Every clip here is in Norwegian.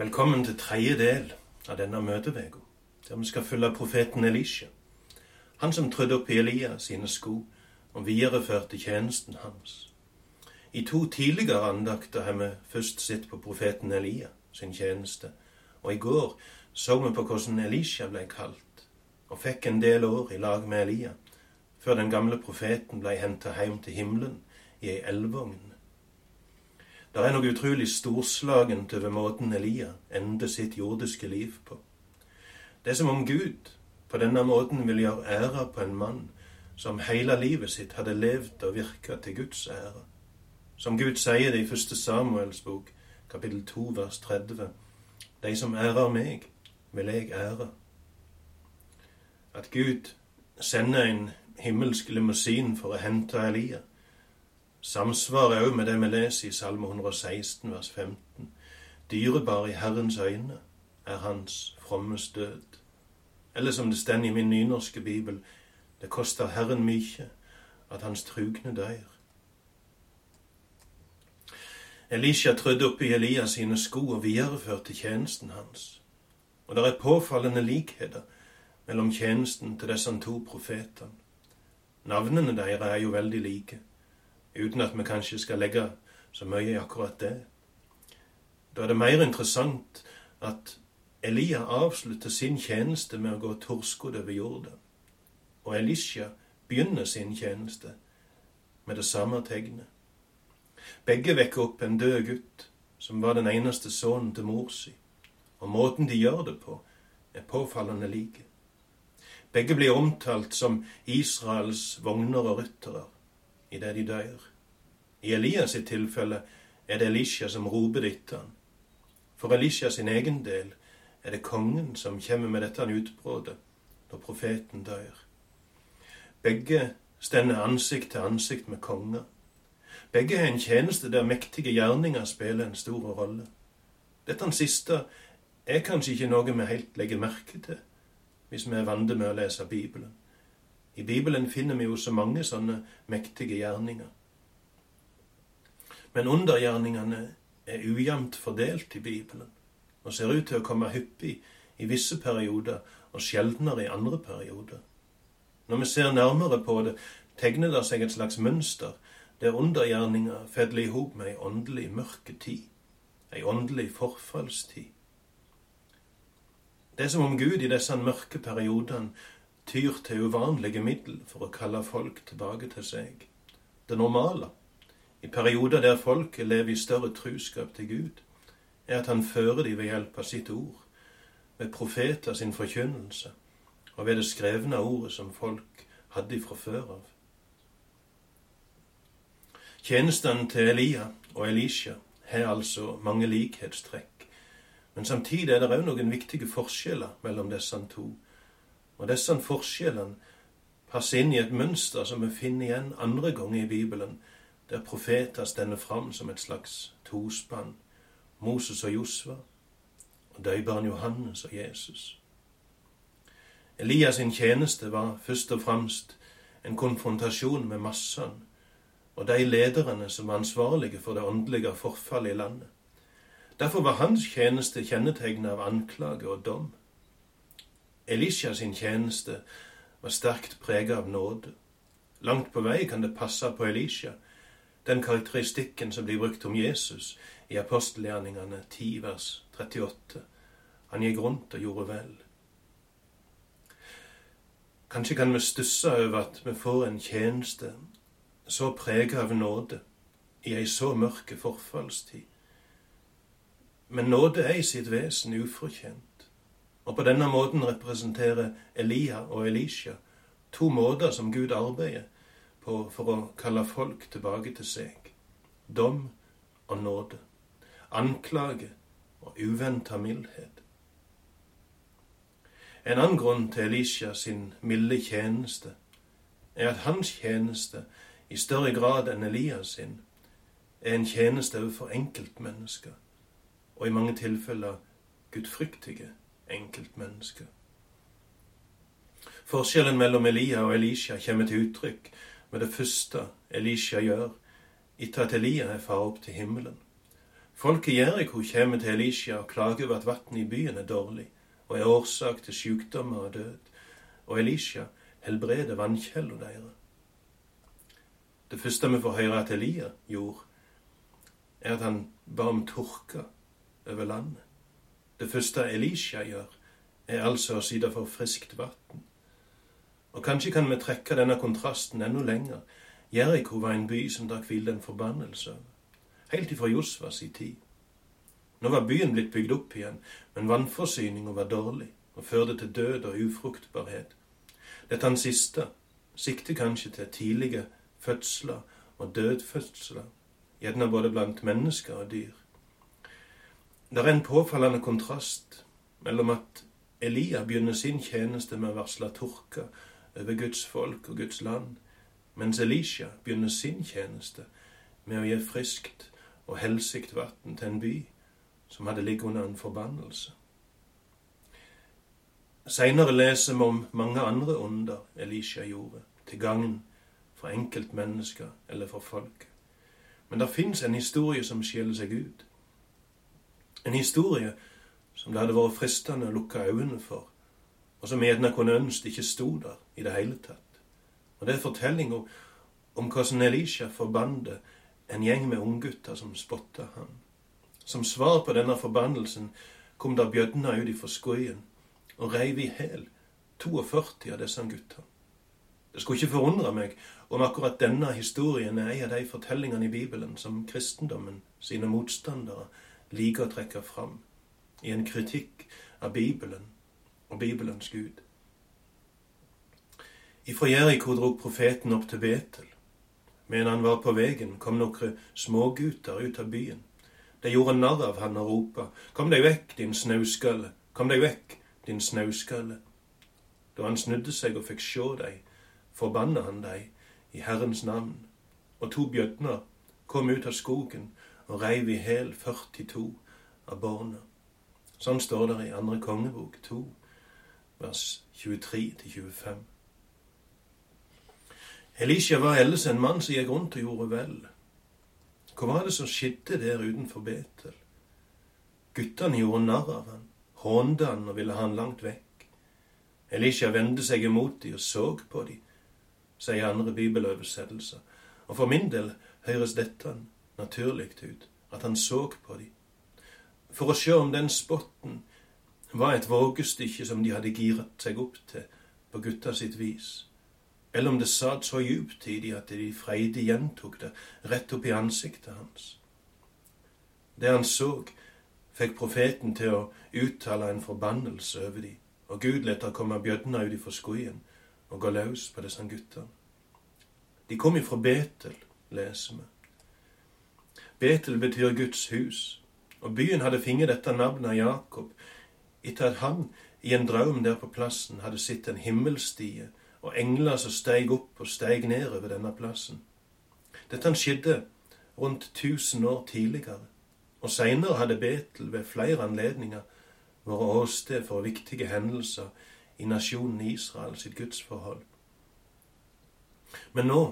Velkommen til tredje del av denne møteveka, der vi skal følge profeten Elisha. Han som trødde opp i Elia sine sko og videreførte tjenesten hans. I to tidligere andakter har vi først sett på profeten Elia sin tjeneste, og i går så vi på hvordan Elisha ble kalt, og fikk en del år i lag med Elia, før den gamle profeten ble henta hjem til himmelen i ei eldvogn det er noe utrolig storslagent over måten Elia ender sitt jordiske liv på. Det er som om Gud på denne måten vil gjøre ære på en mann som hele livet sitt hadde levd og virka til Guds ære. Som Gud sier det i første Samuels bok, kapittel 2, vers 30. De som ærer meg, vil jeg ære. At Gud sender en himmelsk limousin for å hente Elia, samsvarer òg med det vi leser i Salme 116, vers 15. Dyrebar i Herrens øyne er hans frommes død. Eller som det står i min nynorske bibel, det koster Herren mykje at hans trugne dør. Elisha trødde opp i Elias sine sko og videreførte tjenesten hans. Og det er påfallende likheter mellom tjenesten til disse to profetene. Navnene deres er jo veldig like uten at vi kanskje skal legge så mye i akkurat det. Da er det mer interessant at Elia avslutter sin tjeneste med å gå torskodd over jorda, og Elisha begynner sin tjeneste med det samme tegnet. Begge vekker opp en død gutt, som var den eneste sønnen til mor si, og måten de gjør det på, er påfallende like. Begge blir omtalt som Israels vogner og ryttere idet de dør. I Elias sitt tilfelle er det Elisha som roper etter han. For Elisha sin egen del er det kongen som kommer med dette utbruddet når profeten dør. Begge stender ansikt til ansikt med konger. Begge har en tjeneste der mektige gjerninger spiller en stor rolle. Dette siste er kanskje ikke noe vi helt legger merke til hvis vi er vant med å lese Bibelen. I Bibelen finner vi jo så mange sånne mektige gjerninger. Men undergjerningene er ujevnt fordelt i Bibelen, og ser ut til å komme hyppig i visse perioder og sjeldnere i andre perioder. Når vi ser nærmere på det, tegner det seg et slags mønster der undergjerninga fedler i hop med ei åndelig mørketid, ei åndelig forfallstid. Det er som om Gud i disse mørke periodene tyr til uvanlige middel for å kalle folk tilbake til seg. Det normale, i perioder der folket lever i større truskap til Gud, er at han fører dem ved hjelp av sitt ord, ved profeter sin forkynnelse og ved det skrevne ordet som folk hadde fra før av. Tjenestene til Elia og Elisha har altså mange likhetstrekk, men samtidig er det òg noen viktige forskjeller mellom disse to og disse forskjellene passer inn i et mønster som vi finner igjen andre ganger i Bibelen, der profeter stender fram som et slags tospann. Moses og Josva, og døybarn Johannes og Jesus. Elias sin tjeneste var først og fremst en konfrontasjon med massene og de lederne som var ansvarlige for det åndelige forfallet i landet. Derfor var hans tjeneste kjennetegnet av anklage og dom. Elisha sin tjeneste var sterkt preget av nåde. Langt på vei kan det passe på Elisha, den karakteristikken som blir brukt om Jesus i apostelgjerningene 10 vers 38. Han gikk rundt og gjorde vel. Kanskje kan vi stusse over at vi får en tjeneste så preget av nåde i ei så mørke forfallstid. Men nåde er i sitt vesen ufortjent. Og på denne måten representerer Elia og Elisha to måter som Gud arbeider på for å kalle folk tilbake til seg. Dom og nåde. Anklage og uventa mildhet. En annen grunn til Elisha sin milde tjeneste er at hans tjeneste i større grad enn Elias sin er en tjeneste overfor enkeltmennesker, og i mange tilfeller gudfryktige enkeltmenneske. Forskjellen mellom Elia og Elisha kommer til uttrykk med det første Elisha gjør etter at Elia er far opp til himmelen. Folk i Jeriko kommer til Elisha og klager over at vannet i byen er dårlig og er årsak til sykdommer og død, og Elisha helbreder vannkjelda deres. Det første vi får høre at Elia gjorde, er at han ba om tørke over landet. Det første Elisha gjør, er altså å sitte for friskt vann. Og kanskje kan vi trekke denne kontrasten enda lenger. Jeriko var en by som drakk hvilte en forbannelse over, helt ifra Josvas i tid. Nå var byen blitt bygd opp igjen, men vannforsyninga var dårlig og førte til død og ufruktbarhet. Dette han siste sikter kanskje til tidlige fødsler og dødfødsler, gjerne både blant mennesker og dyr. Det er en påfallende kontrast mellom at Elia begynner sin tjeneste med å varsle tørke over Guds folk og Guds land, mens Elisha begynner sin tjeneste med å gi friskt og helsikt vann til en by som hadde ligget under en forbannelse. Seinere leser vi om mange andre under Elisha gjorde, til gagn for enkeltmennesker eller for folk. Men det fins en historie som skiller seg ut. En historie som det hadde vært fristende å lukke øynene for, og som gjerne kunne ønske ikke sto der i det hele tatt. Og det er fortellinga om hvordan Elisha forbandet en gjeng med unggutter som spotta han. Som svar på denne forbannelsen kom der bjødner ut ifra skogen og reiv i hæl 42 av disse gutta. Det skulle ikke forundre meg om akkurat denne historien er en av de fortellingene i Bibelen som kristendommen sine motstandere liker å trekke fram i en kritikk av Bibelen og Bibelens Gud. Ifra Jeriko drog profeten opp til Betel. Men han var på veien, kom noen smågutter ut av byen. De gjorde narr av han og ropa, Kom deg vekk, din snauskalle, kom deg vekk, din snauskalle. Da han snudde seg og fikk sjå dei, forbanna han dei i Herrens navn. Og to bjødner kom ut av skogen og reiv i hæl 42 av barna. Sånn står det i andre kongebok 2, vers 23-25. Elisha var ellers en mann som gikk rundt og gjorde vel. Hva var det som skjedde der utenfor Betel? Guttene gjorde narr av han, hånte han og ville ha han langt vekk. Elisha vendte seg imot de og så på de, sier andre bibeloversettelser. Og for min del høres dette naturlig ut, at han så på dem, For å se om den spotten var et vågestykke som de hadde giret seg opp til på gutta sitt vis eller om det satt så djupt i de at de freidig gjentok det rett opp i ansiktet hans. Det han så, fikk profeten til å uttale en forbannelse over dem, og Gud lot det komme bjødna ut ifra skogen og gå løs på disse guttene. De kom ifra Betel, leser vi. Betel betyr Guds hus, og byen hadde finget dette navnet av Jakob etter at han i en drøm der på plassen hadde sett en himmelstie og engler som steig opp og steig ned over denne plassen. Dette skjedde rundt 1000 år tidligere, og seinere hadde Betel ved flere anledninger vært åsted for viktige hendelser i nasjonen Israel sitt gudsforhold. Men nå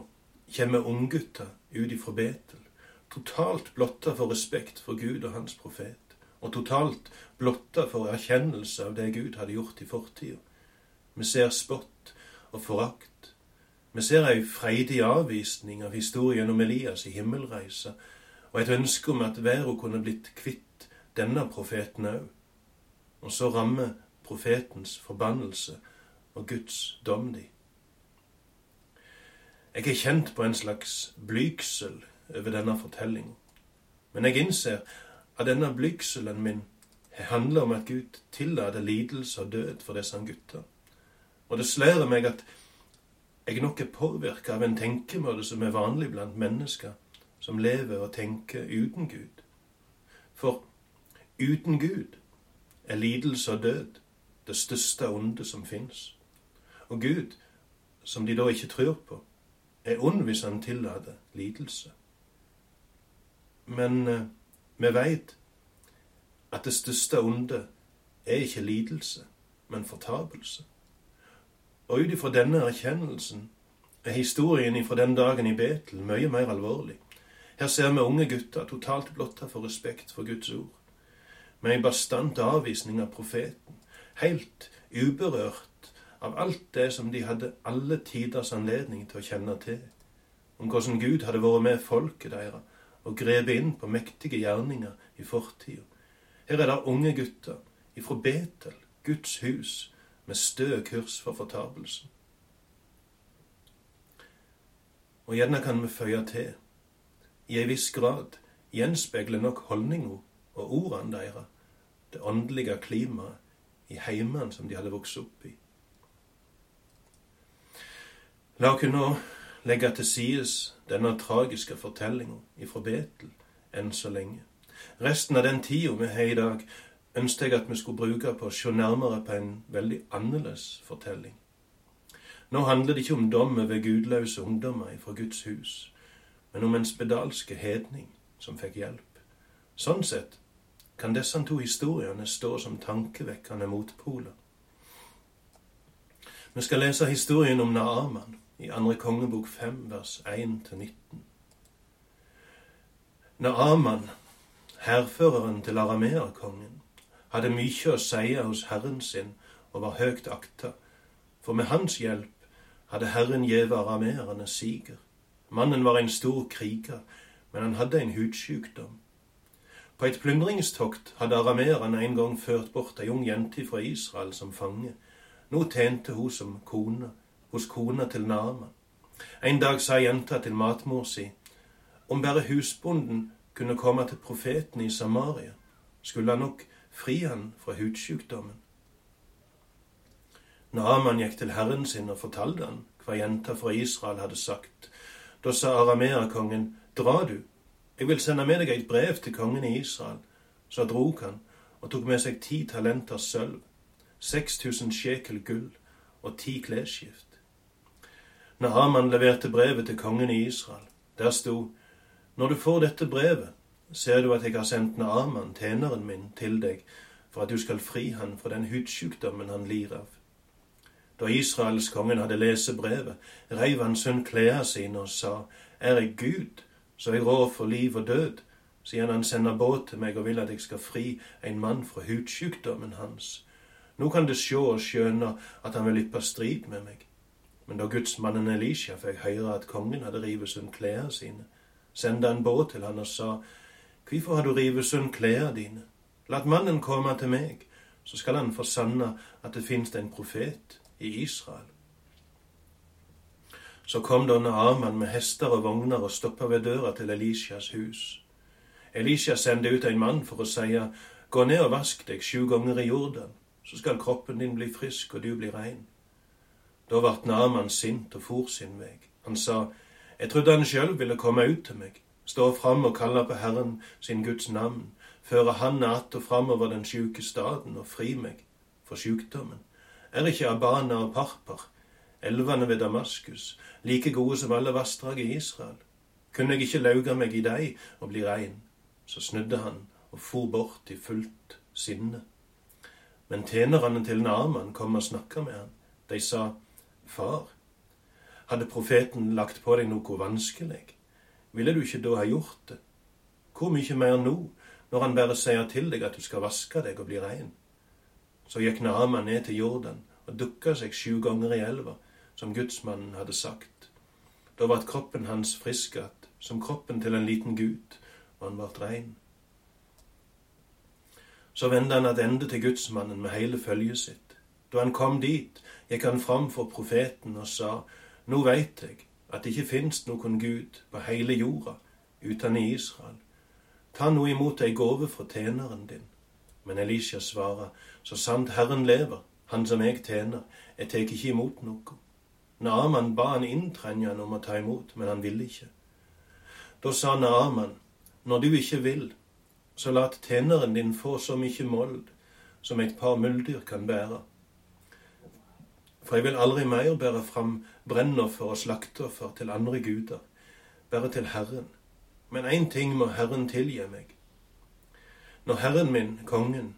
kommer unggutta ut ifra Betel, totalt blotta for respekt for Gud og hans profet, og totalt blotta for erkjennelse av det Gud hadde gjort i fortida. Vi ser spott og forakt. Vi ser ei freidig avvisning av historien om Elias i himmelreisa, og et ønske om at verden kunne blitt kvitt denne profeten òg. Og så rammer profetens forbannelse og Guds dom de. Jeg er kjent på en slags blygsel over denne fortellinga, men jeg innser at denne blygselen min handler om at Gud tillater lidelse og død for disse guttene. Og det slår meg at jeg nok er påvirka av en tenkemåte som er vanlig blant mennesker som lever og tenker uten Gud. For uten Gud er lidelse og død det største onde som fins. Og Gud, som de da ikke tror på, er ond hvis han tillater lidelse. Men eh, vi veit at det største onde er ikke lidelse, men fortapelse. Og ut ifra denne erkjennelsen er historien ifra den dagen i Betel mye mer alvorlig. Her ser vi unge gutter totalt blotta for respekt for Guds ord, med en bastant avvisning av profeten, helt uberørt av alt det som de hadde alle tiders anledning til å kjenne til, om hvordan Gud hadde vært med folket deres og grepet inn på mektige gjerninger i fortida. Her er det unge gutter ifra Betel, Guds hus, med stø kurs for fortapelsen. Og gjerne kan vi føye til, i ei viss grad gjenspeiler nok holdninga og ordene deres det åndelige klimaet i heimene som de hadde vokst opp i. La oss nå legge til sides denne tragiske fortellinga ifra Betel enn så lenge. Resten av den tida vi har i dag, ønsket jeg at vi skulle bruke på å se nærmere på en veldig annerledes fortelling. Nå handler det ikke om dom over gudløse ungdommer fra Guds hus, men om en spedalske hedning som fikk hjelp. Sånn sett kan disse to historiene stå som tankevekkende motpoler. Vi skal lese historien om Naaman i andre kongebok 5, vers 1-19. Når Aman, hærføreren til arameerkongen, hadde mykje å seie hos herren sin og var høgt akta, for med hans hjelp hadde Herren gjeve arameerne siger. Mannen var en stor kriger, men han hadde en hudsjukdom. På et plyndringstokt hadde arameerne en gang ført bort ei ung jente fra Israel som fange. Nå tjente hun som kone hos kona til Naaman. En dag sa jenta til matmor si, om bare husbonden kunne komme til profeten i Samaria, skulle han nok fri han fra hudsykdommen. Naaman gikk til herren sin og fortalte han hva jenta fra Israel hadde sagt. Da sa arameerkongen, dra du, jeg vil sende med deg et brev til kongen i Israel. Så drog han og tok med seg ti talenter sølv, 6000 sjekel gull og ti klesskift. Når Haman leverte brevet til kongen i Israel, der sto Når du får dette brevet, ser du at jeg har sendt Naaman, tjeneren min, til deg, for at du skal fri han fra den hudsykdommen han lir av. Da Israels kongen hadde lest brevet, reiv han sønn klærne sine og sa, Er jeg Gud, så jeg rår for liv og død, siden han sender båt til meg og vil at jeg skal fri en mann fra hudsykdommen hans. Nå kan det sjå og skjønne at han vil yppe strid med meg. Men da gudsmannen Elisha fikk høre at kongen hadde revet sund klærne sine, sendte han båt til han og sa, Hvorfor har du revet sund klærne dine? La mannen komme til meg, så skal han få sanne at det finnes en profet i Israel. Så kom da Arman med hester og vogner og stoppa ved døra til Elishas hus. Elisha sendte ut en mann for å si, Gå ned og vask deg sju ganger i Jordan, så skal kroppen din bli frisk og du bli rein. Da vart Naman sint og for sin vei. Han sa, Jeg trodde han sjøl ville komme ut til meg, stå fram og kalle på Herren sin Guds navn, føre Han att og framover den sjuke staden og fri meg for sjukdommen. Er ikke Abana og Parpar, elvene ved Damaskus, like gode som alle vassdrag i Israel? Kunne jeg ikke lauge meg i dei og bli rein? Så snudde han og for bort i fullt sinne. Men tjenerne til Naaman kom og snakka med han. De sa, Far, hadde profeten lagt på deg noe vanskelig, ville du ikke da ha gjort det? Hvor mye mer nå, når han bare sier til deg at du skal vaske deg og bli rein? Så gikk Naaman ned til Jordan og dukka seg sju ganger i elva, som gudsmannen hadde sagt. Da ble kroppen hans frisk att, som kroppen til en liten gutt, og han ble rein. Så vendte han attende til gudsmannen med hele følget sitt. Da han kom dit, gikk han fram for profeten og sa, Nå veit jeg at det ikke fins noen Gud på hele jorda uten i Israel. Ta nå imot ei gåve fra tjeneren din. Men Elisha svarer, Så sant Herren lever, han som jeg tjener, jeg tek ikke imot noe. Naaman ba han inntrengende om å ta imot, men han ville ikke. Da sa Naaman, når du ikke vil, så lat tjeneren din få så mye mold som et par muldyr kan bære. For jeg vil aldri mer bære fram brennoffer og slakteoffer til andre guder, bare til Herren. Men én ting må Herren tilgi meg. Når Herren min, kongen,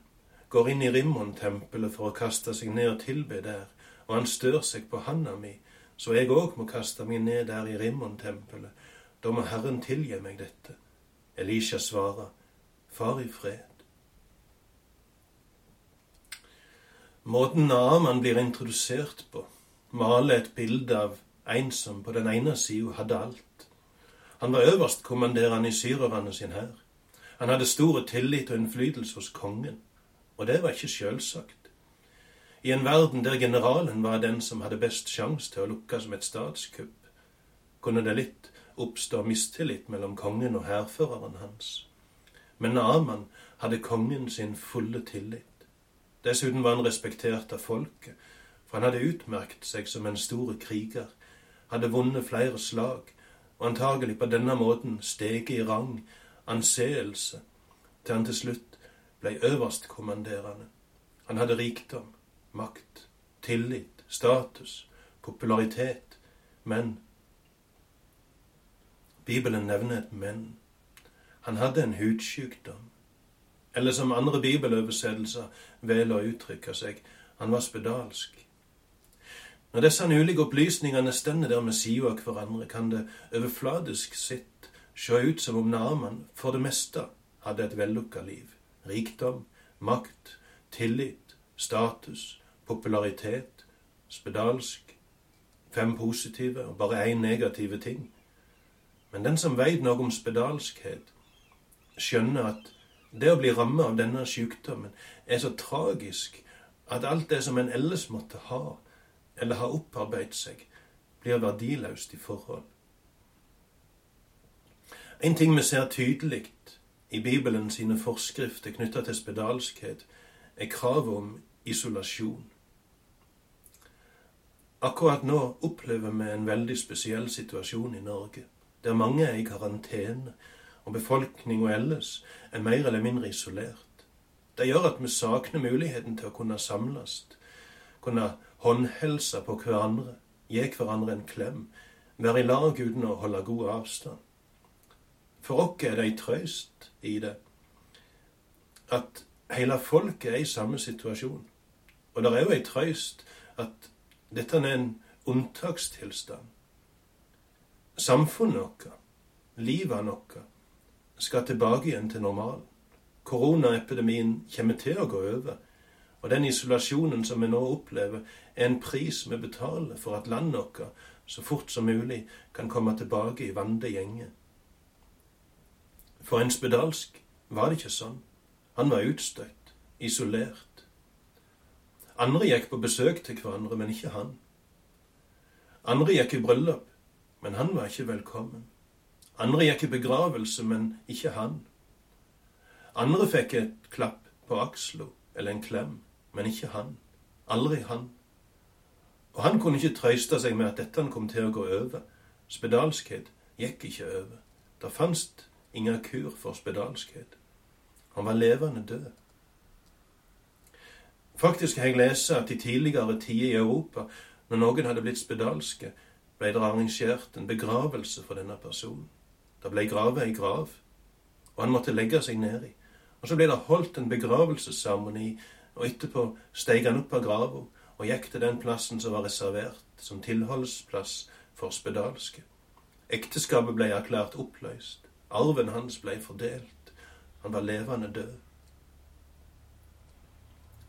går inn i Rimmon-tempelet for å kaste seg ned og tilbe der, og han stør seg på handa mi, så jeg òg må kaste meg ned der i Rimmon-tempelet, Da må Herren tilgi meg dette. Elisha svarer, Far i fred. Måten Naaman blir introdusert på, maler et bilde av en som på den ene sida hadde alt. Han var øverstkommanderende i syrerne sin hær. Han hadde stor tillit og innflytelse hos kongen, og det var ikke sjølsagt. I en verden der generalen var den som hadde best sjanse til å lukkes med et statskupp, kunne det litt oppstå mistillit mellom kongen og hærføreren hans. Men Naaman hadde kongen sin fulle tillit. Dessuten var han respektert av folket, for han hadde utmerket seg som en stor kriger, hadde vunnet flere slag, og antagelig på denne måten steget i rang, anseelse, til han til slutt blei øverstkommanderende. Han hadde rikdom, makt, tillit, status, popularitet, men Bibelen nevner et men. Han hadde en hudsykdom. Eller som andre bibeloversettelser velger å uttrykke seg, han var spedalsk. Når disse ulike opplysningene stender der med sida av hverandre, kan det overfladisk sett se ut som om Naaman for det meste hadde et vellukka liv. Rikdom, makt, tillit, status, popularitet, spedalsk. Fem positive og bare én negative ting. Men den som veit noe om spedalskhet, skjønner at det å bli rammet av denne sykdommen er så tragisk at alt det som en ellers måtte ha, eller har opparbeidet seg, blir verdiløst i forhold. En ting vi ser tydelig i Bibelen sine forskrifter knytta til spedalskhet, er kravet om isolasjon. Akkurat nå opplever vi en veldig spesiell situasjon i Norge, der mange er i karantene, og befolkninga ellers er mer eller mindre isolert. Det gjør at vi savner muligheten til å kunne samles, kunne håndhelse på hverandre, gi hverandre en klem, være i lag uten å holde god avstand. For oss er det ei trøyst i det at hele folket er i samme situasjon. Og det er jo ei trøyst at dette er en unntakstilstand. Samfunnet vårt, livet vårt, skal tilbake igjen til normalen. Koronaepidemien kommer til å gå over. Og den isolasjonen som vi nå opplever, er en pris vi betaler for at landet vårt så fort som mulig kan komme tilbake i vante gjenger. For en spedalsk var det ikke sånn. Han var utstøtt, isolert. Andre gikk på besøk til hverandre, men ikke han. Andre gikk i bryllup, men han var ikke velkommen. Andre gikk i begravelse, men ikke han. Andre fikk et klapp på aksla eller en klem, men ikke han. Aldri han. Og han kunne ikke trøyste seg med at dette kom til å gå over. Spedalskhet gikk ikke over. Det fantes ingen kur for spedalskhet. Han var levende død. Faktisk har jeg lest at i tidligere tider i Europa, når noen hadde blitt spedalske, ble det arrangert en begravelse for denne personen. Det ble gravet ei grav, og han måtte legge seg nedi. Og så ble det holdt en begravelsesseremoni, og etterpå steig han opp av grava og gikk til den plassen som var reservert som tilholdsplass for spedalske. Ekteskapet ble erklært oppløst. Arven hans ble fordelt. Han var levende død.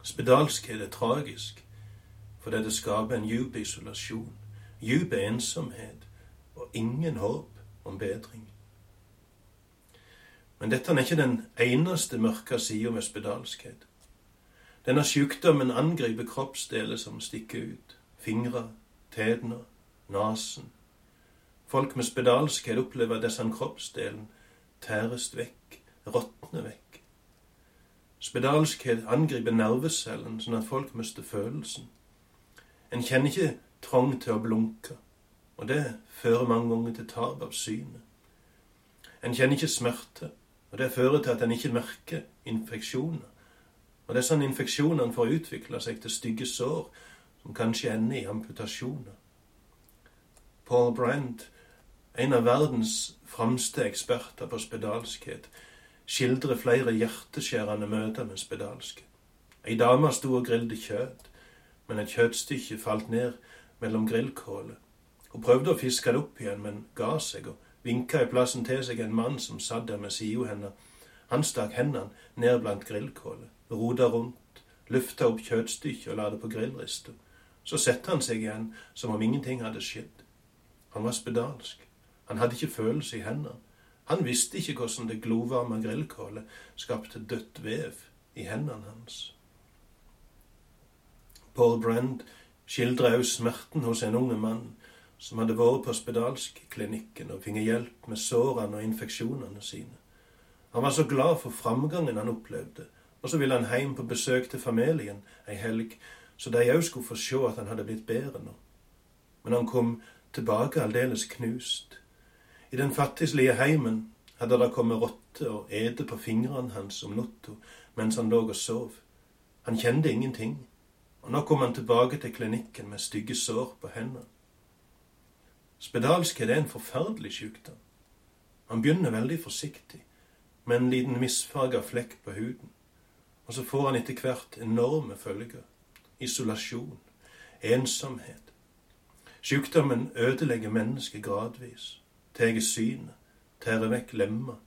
Spedalskhet er tragisk fordi det skaper en djup isolasjon, djup ensomhet og ingen håp om bedring. Men dette er ikke den eneste mørke sida med spedalskhet. Denne sykdommen angriper kroppsdeler som stikker ut. Fingre, tærne, nesen. Folk med spedalskhet opplever at disse kroppsdelene tæres vekk, råtner vekk. Spedalskhet angriper nervecellen, sånn at folk mister følelsen. En kjenner ikke trang til å blunke, og det fører mange ganger til tap av synet. En kjenner ikke smerte, og Det fører til at en ikke merker infeksjoner. Og disse infeksjonene får utvikle seg til stygge sår, som kanskje ender i amputasjoner. Paul Brandt, en av verdens fremste eksperter på spedalskhet, skildrer flere hjerteskjærende møter med spedalske. Ei dame sto og grilte kjøtt, men et kjøttstykke falt ned mellom grillkålet. Hun prøvde å fiske det opp igjen, men ga seg og vinka i plassen til seg en mann som satt der med sida hennes. Han stakk hendene ned blant grillkålet, rota rundt, løfta opp kjøttstykket og la det på grillrista. Så satte han seg igjen som om ingenting hadde skjedd. Han var spedalsk. Han hadde ikke følelse i hendene. Han visste ikke hvordan det glovarme grillkålet skapte dødt vev i hendene hans. Paul Brand skildrer også smerten hos en unge mann som hadde vært på spedalskklinikken og fikk hjelp med sårene og infeksjonene sine. Han var så glad for framgangen han opplevde, og så ville han hjem på besøk til familien ei helg, så de òg skulle få se at han hadde blitt bedre nå. Men han kom tilbake aldeles knust. I den fattigslige heimen hadde det kommet rotter og ete på fingrene hans om natta mens han lå og sov. Han kjente ingenting, og nå kom han tilbake til klinikken med stygge sår på hendene. Spedalskhet er en forferdelig sykdom. Han begynner veldig forsiktig, med en liten misfarga flekk på huden, og så får han etter hvert enorme følger. Isolasjon, ensomhet. Sykdommen ødelegger mennesket gradvis, tar synet, tærer vekk lemmer,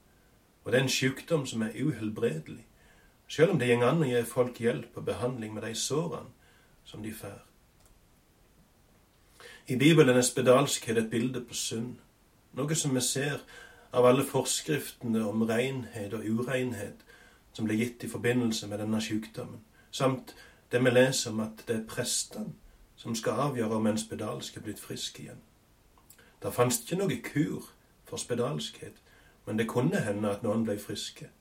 og det er en sykdom som er uhelbredelig, selv om det går an å gi folk hjelp og behandling med de sårene som de får. I Bibelen er spedalskhet et bilde på synd, noe som vi ser av alle forskriftene om renhet og urenhet som ble gitt i forbindelse med denne sykdommen, samt det vi leser om at det er prestene som skal avgjøre om en spedalsk er blitt frisk igjen. Det fantes ikke noe kur for spedalskhet, men det kunne hende at noen ble friske.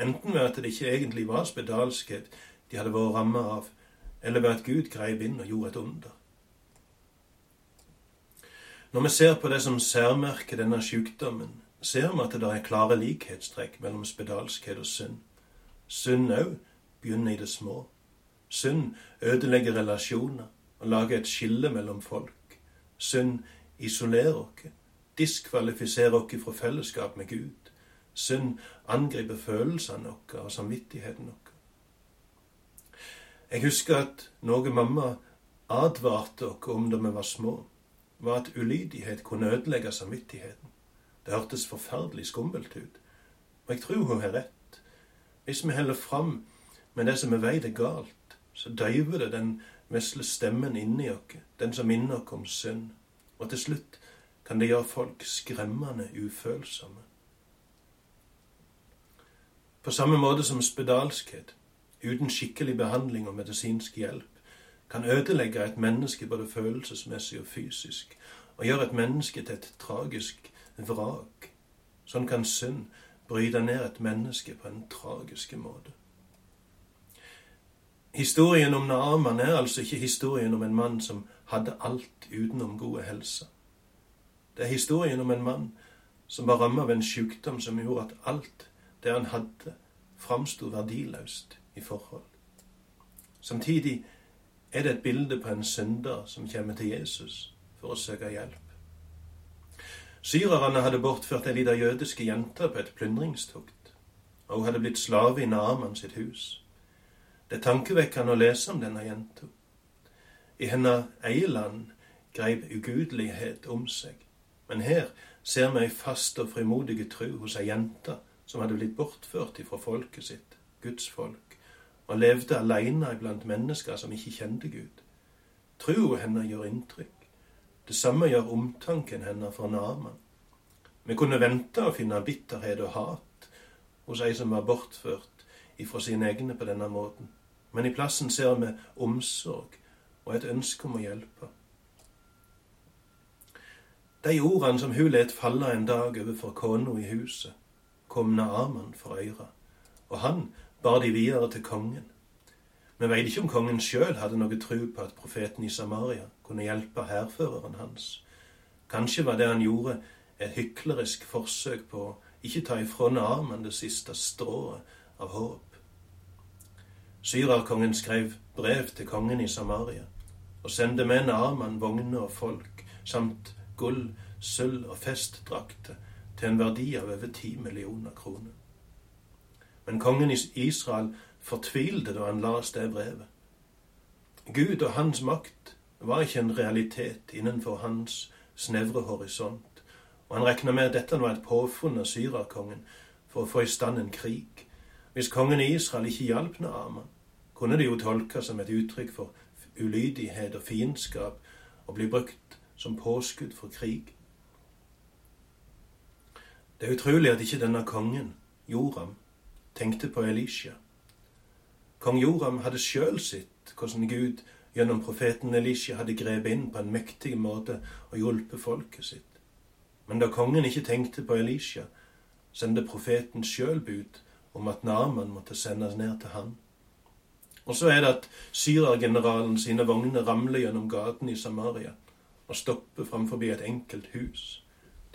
Enten ved at det ikke egentlig var spedalskhet de hadde vært rammet av, eller ved at Gud greip inn og gjorde et under. Når vi ser på det som særmerker denne sykdommen, ser vi at det er klare likhetstrekk mellom spedalskhet og synd. Synd òg begynner i det små. Synd ødelegger relasjoner og lager et skille mellom folk. Synd isolerer oss, diskvalifiserer oss fra fellesskap med Gud. Synd angriper følelsene våre og samvittigheten vår. Jeg husker at noe mamma advarte oss om da vi var små, var at ulydighet kunne ødelegge samvittigheten. Det hørtes forferdelig skummelt ut, og jeg tror hun har rett. Hvis vi holder fram med det som vi vet er galt, så døyver det den vesle stemmen inni oss, den som minner oss om synd, og til slutt kan det gjøre folk skremmende ufølsomme. På samme måte som spedalskhet uten skikkelig behandling og medisinsk hjelp, kan ødelegge et menneske både følelsesmessig og fysisk, og gjøre et menneske til et tragisk vrak. Sånn kan synd bryte ned et menneske på en tragisk måte. Historien om Naaman er altså ikke historien om en mann som hadde alt utenom gode helse. Det er historien om en mann som var rammet av en sykdom som gjorde at alt det han hadde, framsto verdiløst i forhold. Samtidig er det et bilde på en synder som kommer til Jesus for å søke hjelp. Syrerne hadde bortført ei lita jødiske jente på et plyndringstokt, og hun hadde blitt slave i Naaman sitt hus. Det er tankevekkende å lese om denne jenta. I hennes eget land greip ugudelighet om seg, men her ser vi ei fast og frimodig tru hos ei jente som hadde blitt bortført ifra folket sitt, Guds folk og levde aleine iblant mennesker som ikke kjente Gud. Troa hennes gjør inntrykk. Det samme gjør omtanken hennes for Naman. Vi kunne vente å finne bitterhet og hat hos ei som var bortført ifra sine egne på denne måten, men i plassen ser vi omsorg og et ønske om å hjelpe. De ordene som hun let falle en dag overfor kona i huset, kom Naaman for øyra, og han bar de videre til kongen. Vi veit ikke om kongen sjøl hadde noe tro på at profeten i Samaria kunne hjelpe hærføreren hans. Kanskje var det han gjorde, et hyklerisk forsøk på å ikke ta ifra armen det siste strået av håp. Syrerkongen skrev brev til kongen i Samaria og sendte med Naaman vogner og folk samt gull, sølv og festdrakter til en verdi av over ti millioner kroner. Men kongen i Israel fortvilte da han leste det brevet. Gud og hans makt var ikke en realitet innenfor hans snevre horisont, og han regna med at dette var et påfunn av syrakongen for å få i stand en krig. Hvis kongen i Israel ikke hjalp Naaman, kunne det jo tolkes som et uttrykk for ulydighet og fiendskap og bli brukt som påskudd for krig. Det er utrolig at ikke denne kongen, Joram, tenkte på Elisha. Kong Joram hadde sjøl sett hvordan Gud gjennom profeten Elisha hadde grepet inn på en mektig måte og hjulpet folket sitt. Men da kongen ikke tenkte på Elisha, sendte profeten sjøl bud om at Naman måtte sendes ned til han. Og så er det at syrergeneralen sine vogner ramler gjennom gaten i Samaria og stopper framfor et enkelt hus,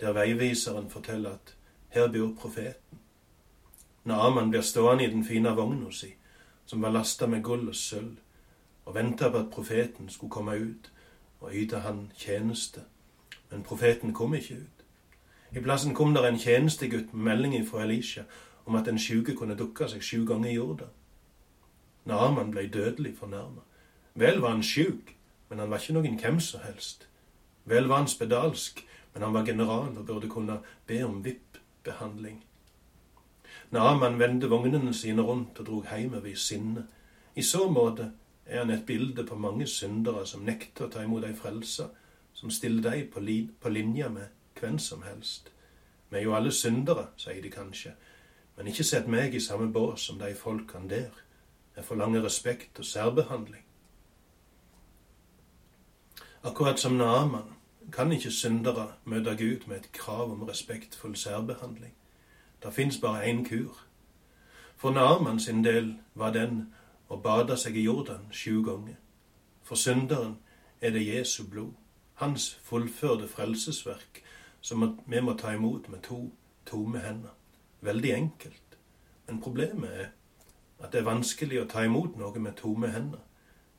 der veiviseren forteller at her bor profeten. Naaman blir stående i den fine vogna si, som var lasta med gull og sølv, og venta på at profeten skulle komme ut og yte han tjeneste. Men profeten kom ikke ut. I plassen kom der en tjenestegutt med melding fra Elisha om at den sjuke kunne dukke seg sju ganger i jorda. Naaman ble dødelig fornærma. Vel var han sjuk, men han var ikke noen hvem som helst. Vel var han spedalsk, men han var general og burde kunne be om VIP-behandling. Naaman vendte vognene sine rundt og drog hjemover i sinne. I så måte er han et bilde på mange syndere som nekter å ta imot ei frelse, som stiller deg på, li på linje med hvem som helst. Vi er jo alle syndere, sier de kanskje, men ikke sett meg i samme bås som de folkene der. Jeg forlanger respekt og særbehandling. Akkurat som Naaman kan ikke syndere møte Gud med et krav om respektfull særbehandling. Det fins bare én kur. For Naaman sin del var den å bade seg i Jordan sju ganger. For synderen er det Jesu blod, hans fullførte frelsesverk, som vi må ta imot med to tomme hender. Veldig enkelt. Men problemet er at det er vanskelig å ta imot noe med tomme hender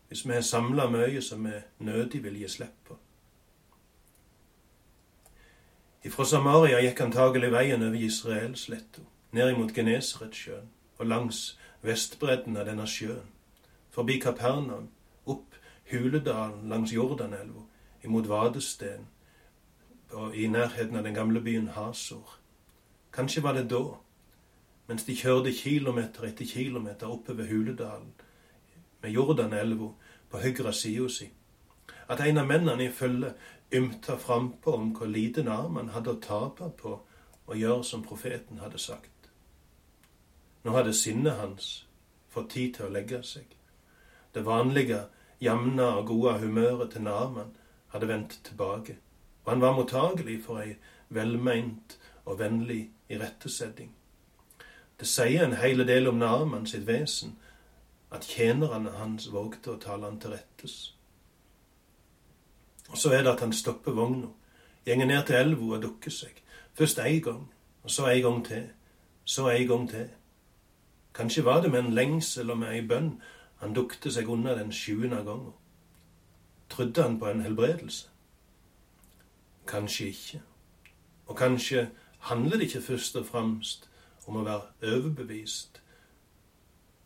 hvis vi har samla mye som vi nødig vil gi slipp på. Ifra Samaria gikk antagelig veien over Israelsletta, ned imot Genesaretsjøen og langs vestbredden av denne sjøen, forbi Kapernaum, opp Huledalen langs Jordanelva, imot Vadesten og i nærheten av den gamle byen Hasor. Kanskje var det da, mens de kjørte kilometer etter kilometer oppover Huledalen, med Jordanelva på høyre sida si, at en av mennene i følget ymta frampå om hvor lite nærm han hadde å tape på å gjøre som profeten hadde sagt. Nå hadde sinnet hans fått tid til å legge seg. Det vanlige, jevne og gode humøret til Naman hadde vendt tilbake, og han var mottagelig for ei velmeint og vennlig irettesetting. Det sier en hel del om Naman sitt vesen at tjenerne hans vågte å tale han til rettes. Så er det at han stopper vogna, gjenger ned til elva og dukker seg. Først ei gang, og så ei gang til, så ei gang til. Kanskje var det med en lengsel og med ei bønn han dukte seg unna den sjuende gangen. Trodde han på en helbredelse? Kanskje ikke. Og kanskje handler det ikke først og fremst om å være overbevist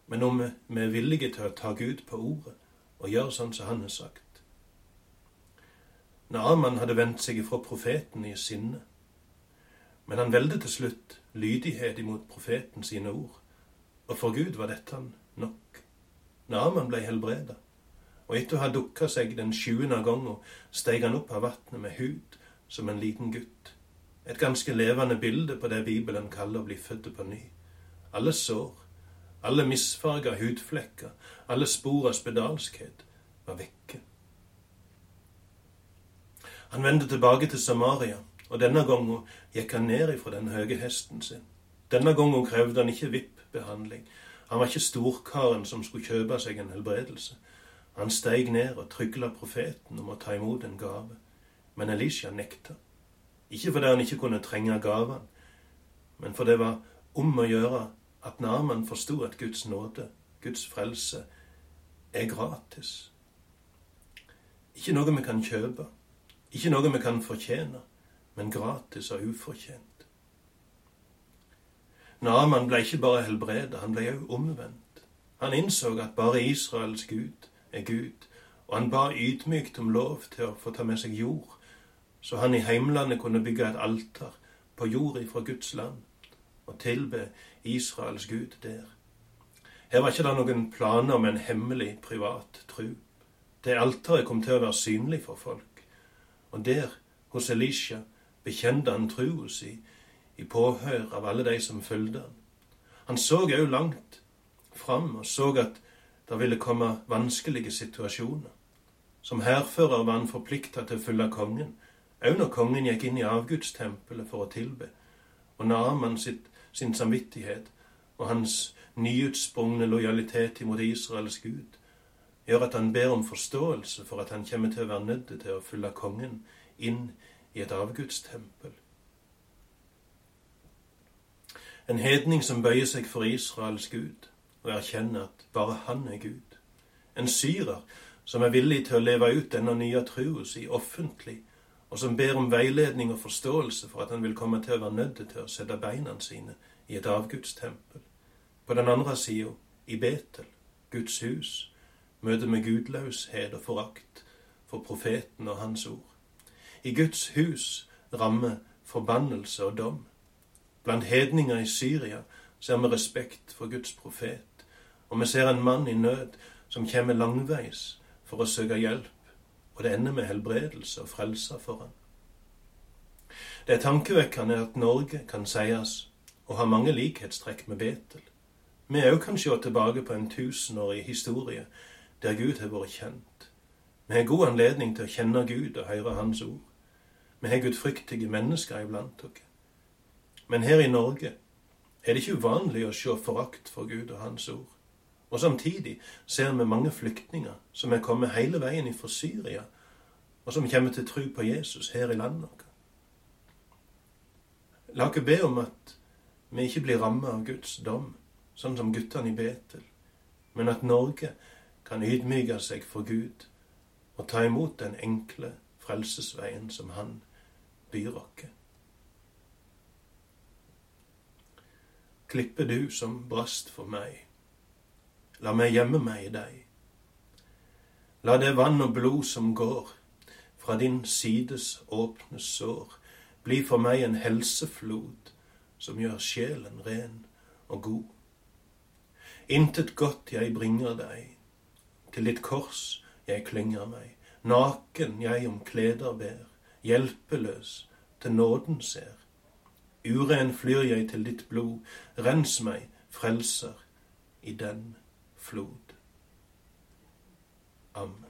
men om vi er villige til å ta Gud på ordet og gjøre sånn som han har sagt. Naaman hadde vendt seg ifra profeten i sinne, men han veldet til slutt lydighet imot profeten sine ord, og for Gud var dette han nok. Naaman ble helbreda, og etter å ha dukka seg den sjuende gangen steg han opp av vatnet med hud som en liten gutt. Et ganske levende bilde på det Bibelen kaller å bli født på ny. Alle sår, alle misfarga hudflekker, alle spor av spedalskhet, var vekke. Han vendte tilbake til Samaria, og denne gangen gikk han ned ifra den høye hesten sin. Denne gangen krevde han ikke VIP-behandling. Han var ikke storkaren som skulle kjøpe seg en helbredelse. Han steig ned og trygla profeten om å ta imot en gave. Men Elisha nekta. Ikke fordi han ikke kunne trenge gaven, men for det var om å gjøre at Naman forsto at Guds nåde, Guds frelse, er gratis. Ikke noe vi kan kjøpe, ikke noe vi kan fortjene, men gratis og ufortjent. Naman ble ikke bare helbredet, han ble òg omvendt. Han innså at bare Israels Gud er Gud, og han ba ydmykt om lov til å få ta med seg jord, så han i heimlandet kunne bygge et alter på jord fra Guds land og tilbe Israels Gud der. Her var ikke det noen planer om en hemmelig, privat tru. Det alteret kom til å være synlig for folk, og der, hos Elisha, bekjente han trua si i påhør av alle de som fulgte han. Han så òg langt fram og så at det ville komme vanskelige situasjoner. Som hærfører var han forplikta til å følge kongen, òg når kongen gikk inn i avgudstempelet for å tilbe, og Naaman sitt, sin samvittighet og hans nyutsprungne lojalitet imot Israels Gud gjør at han ber om forståelse for at han kommer til å være nødt til å følge kongen inn i et avgudstempel. En hedning som bøyer seg for Israels Gud og erkjenner at bare han er Gud. En syrer som er villig til å leve ut denne nye trua si offentlig, og som ber om veiledning og forståelse for at han vil komme til å være nødt til å sette beina sine i et avgudstempel. På den andre sida, i Betel, Guds hus, møter med gudløshet og forakt for profeten og hans ord. I Guds hus rammer forbannelse og dom. Blant hedninger i Syria ser vi respekt for Guds profet, og vi ser en mann i nød som kommer langveis for å søke hjelp, og det ender med helbredelse og frelse for han. Det er tankevekkende at Norge kan sies å ha mange likhetstrekk med Betel. Vi òg kan se tilbake på en tusenårig historie der Gud har vært kjent. Vi har god anledning til å kjenne Gud og høre Hans ord. Vi har gudfryktige mennesker iblant oss. Men her i Norge er det ikke uvanlig å se forakt for Gud og Hans ord. Og samtidig ser vi mange flyktninger som er kommet hele veien fra Syria, og som kommer til tro på Jesus her i landet vårt. La oss be om at vi ikke blir rammet av Guds dom sånn som guttene i Betel, men at Norge kan ydmyke seg for Gud og ta imot den enkle frelsesveien som Han byr oss. Klippe du som brast for meg, la meg gjemme meg i deg. La det vann og blod som går fra din sides åpne sår, bli for meg en helseflod som gjør sjelen ren og god. Intet godt jeg bringer deg, til ditt kors jeg klynger meg. Naken jeg om kleder ber, hjelpeløs til nåden ser. Uren flyr jeg til ditt blod, rens meg, frelser, i den flod. Amen.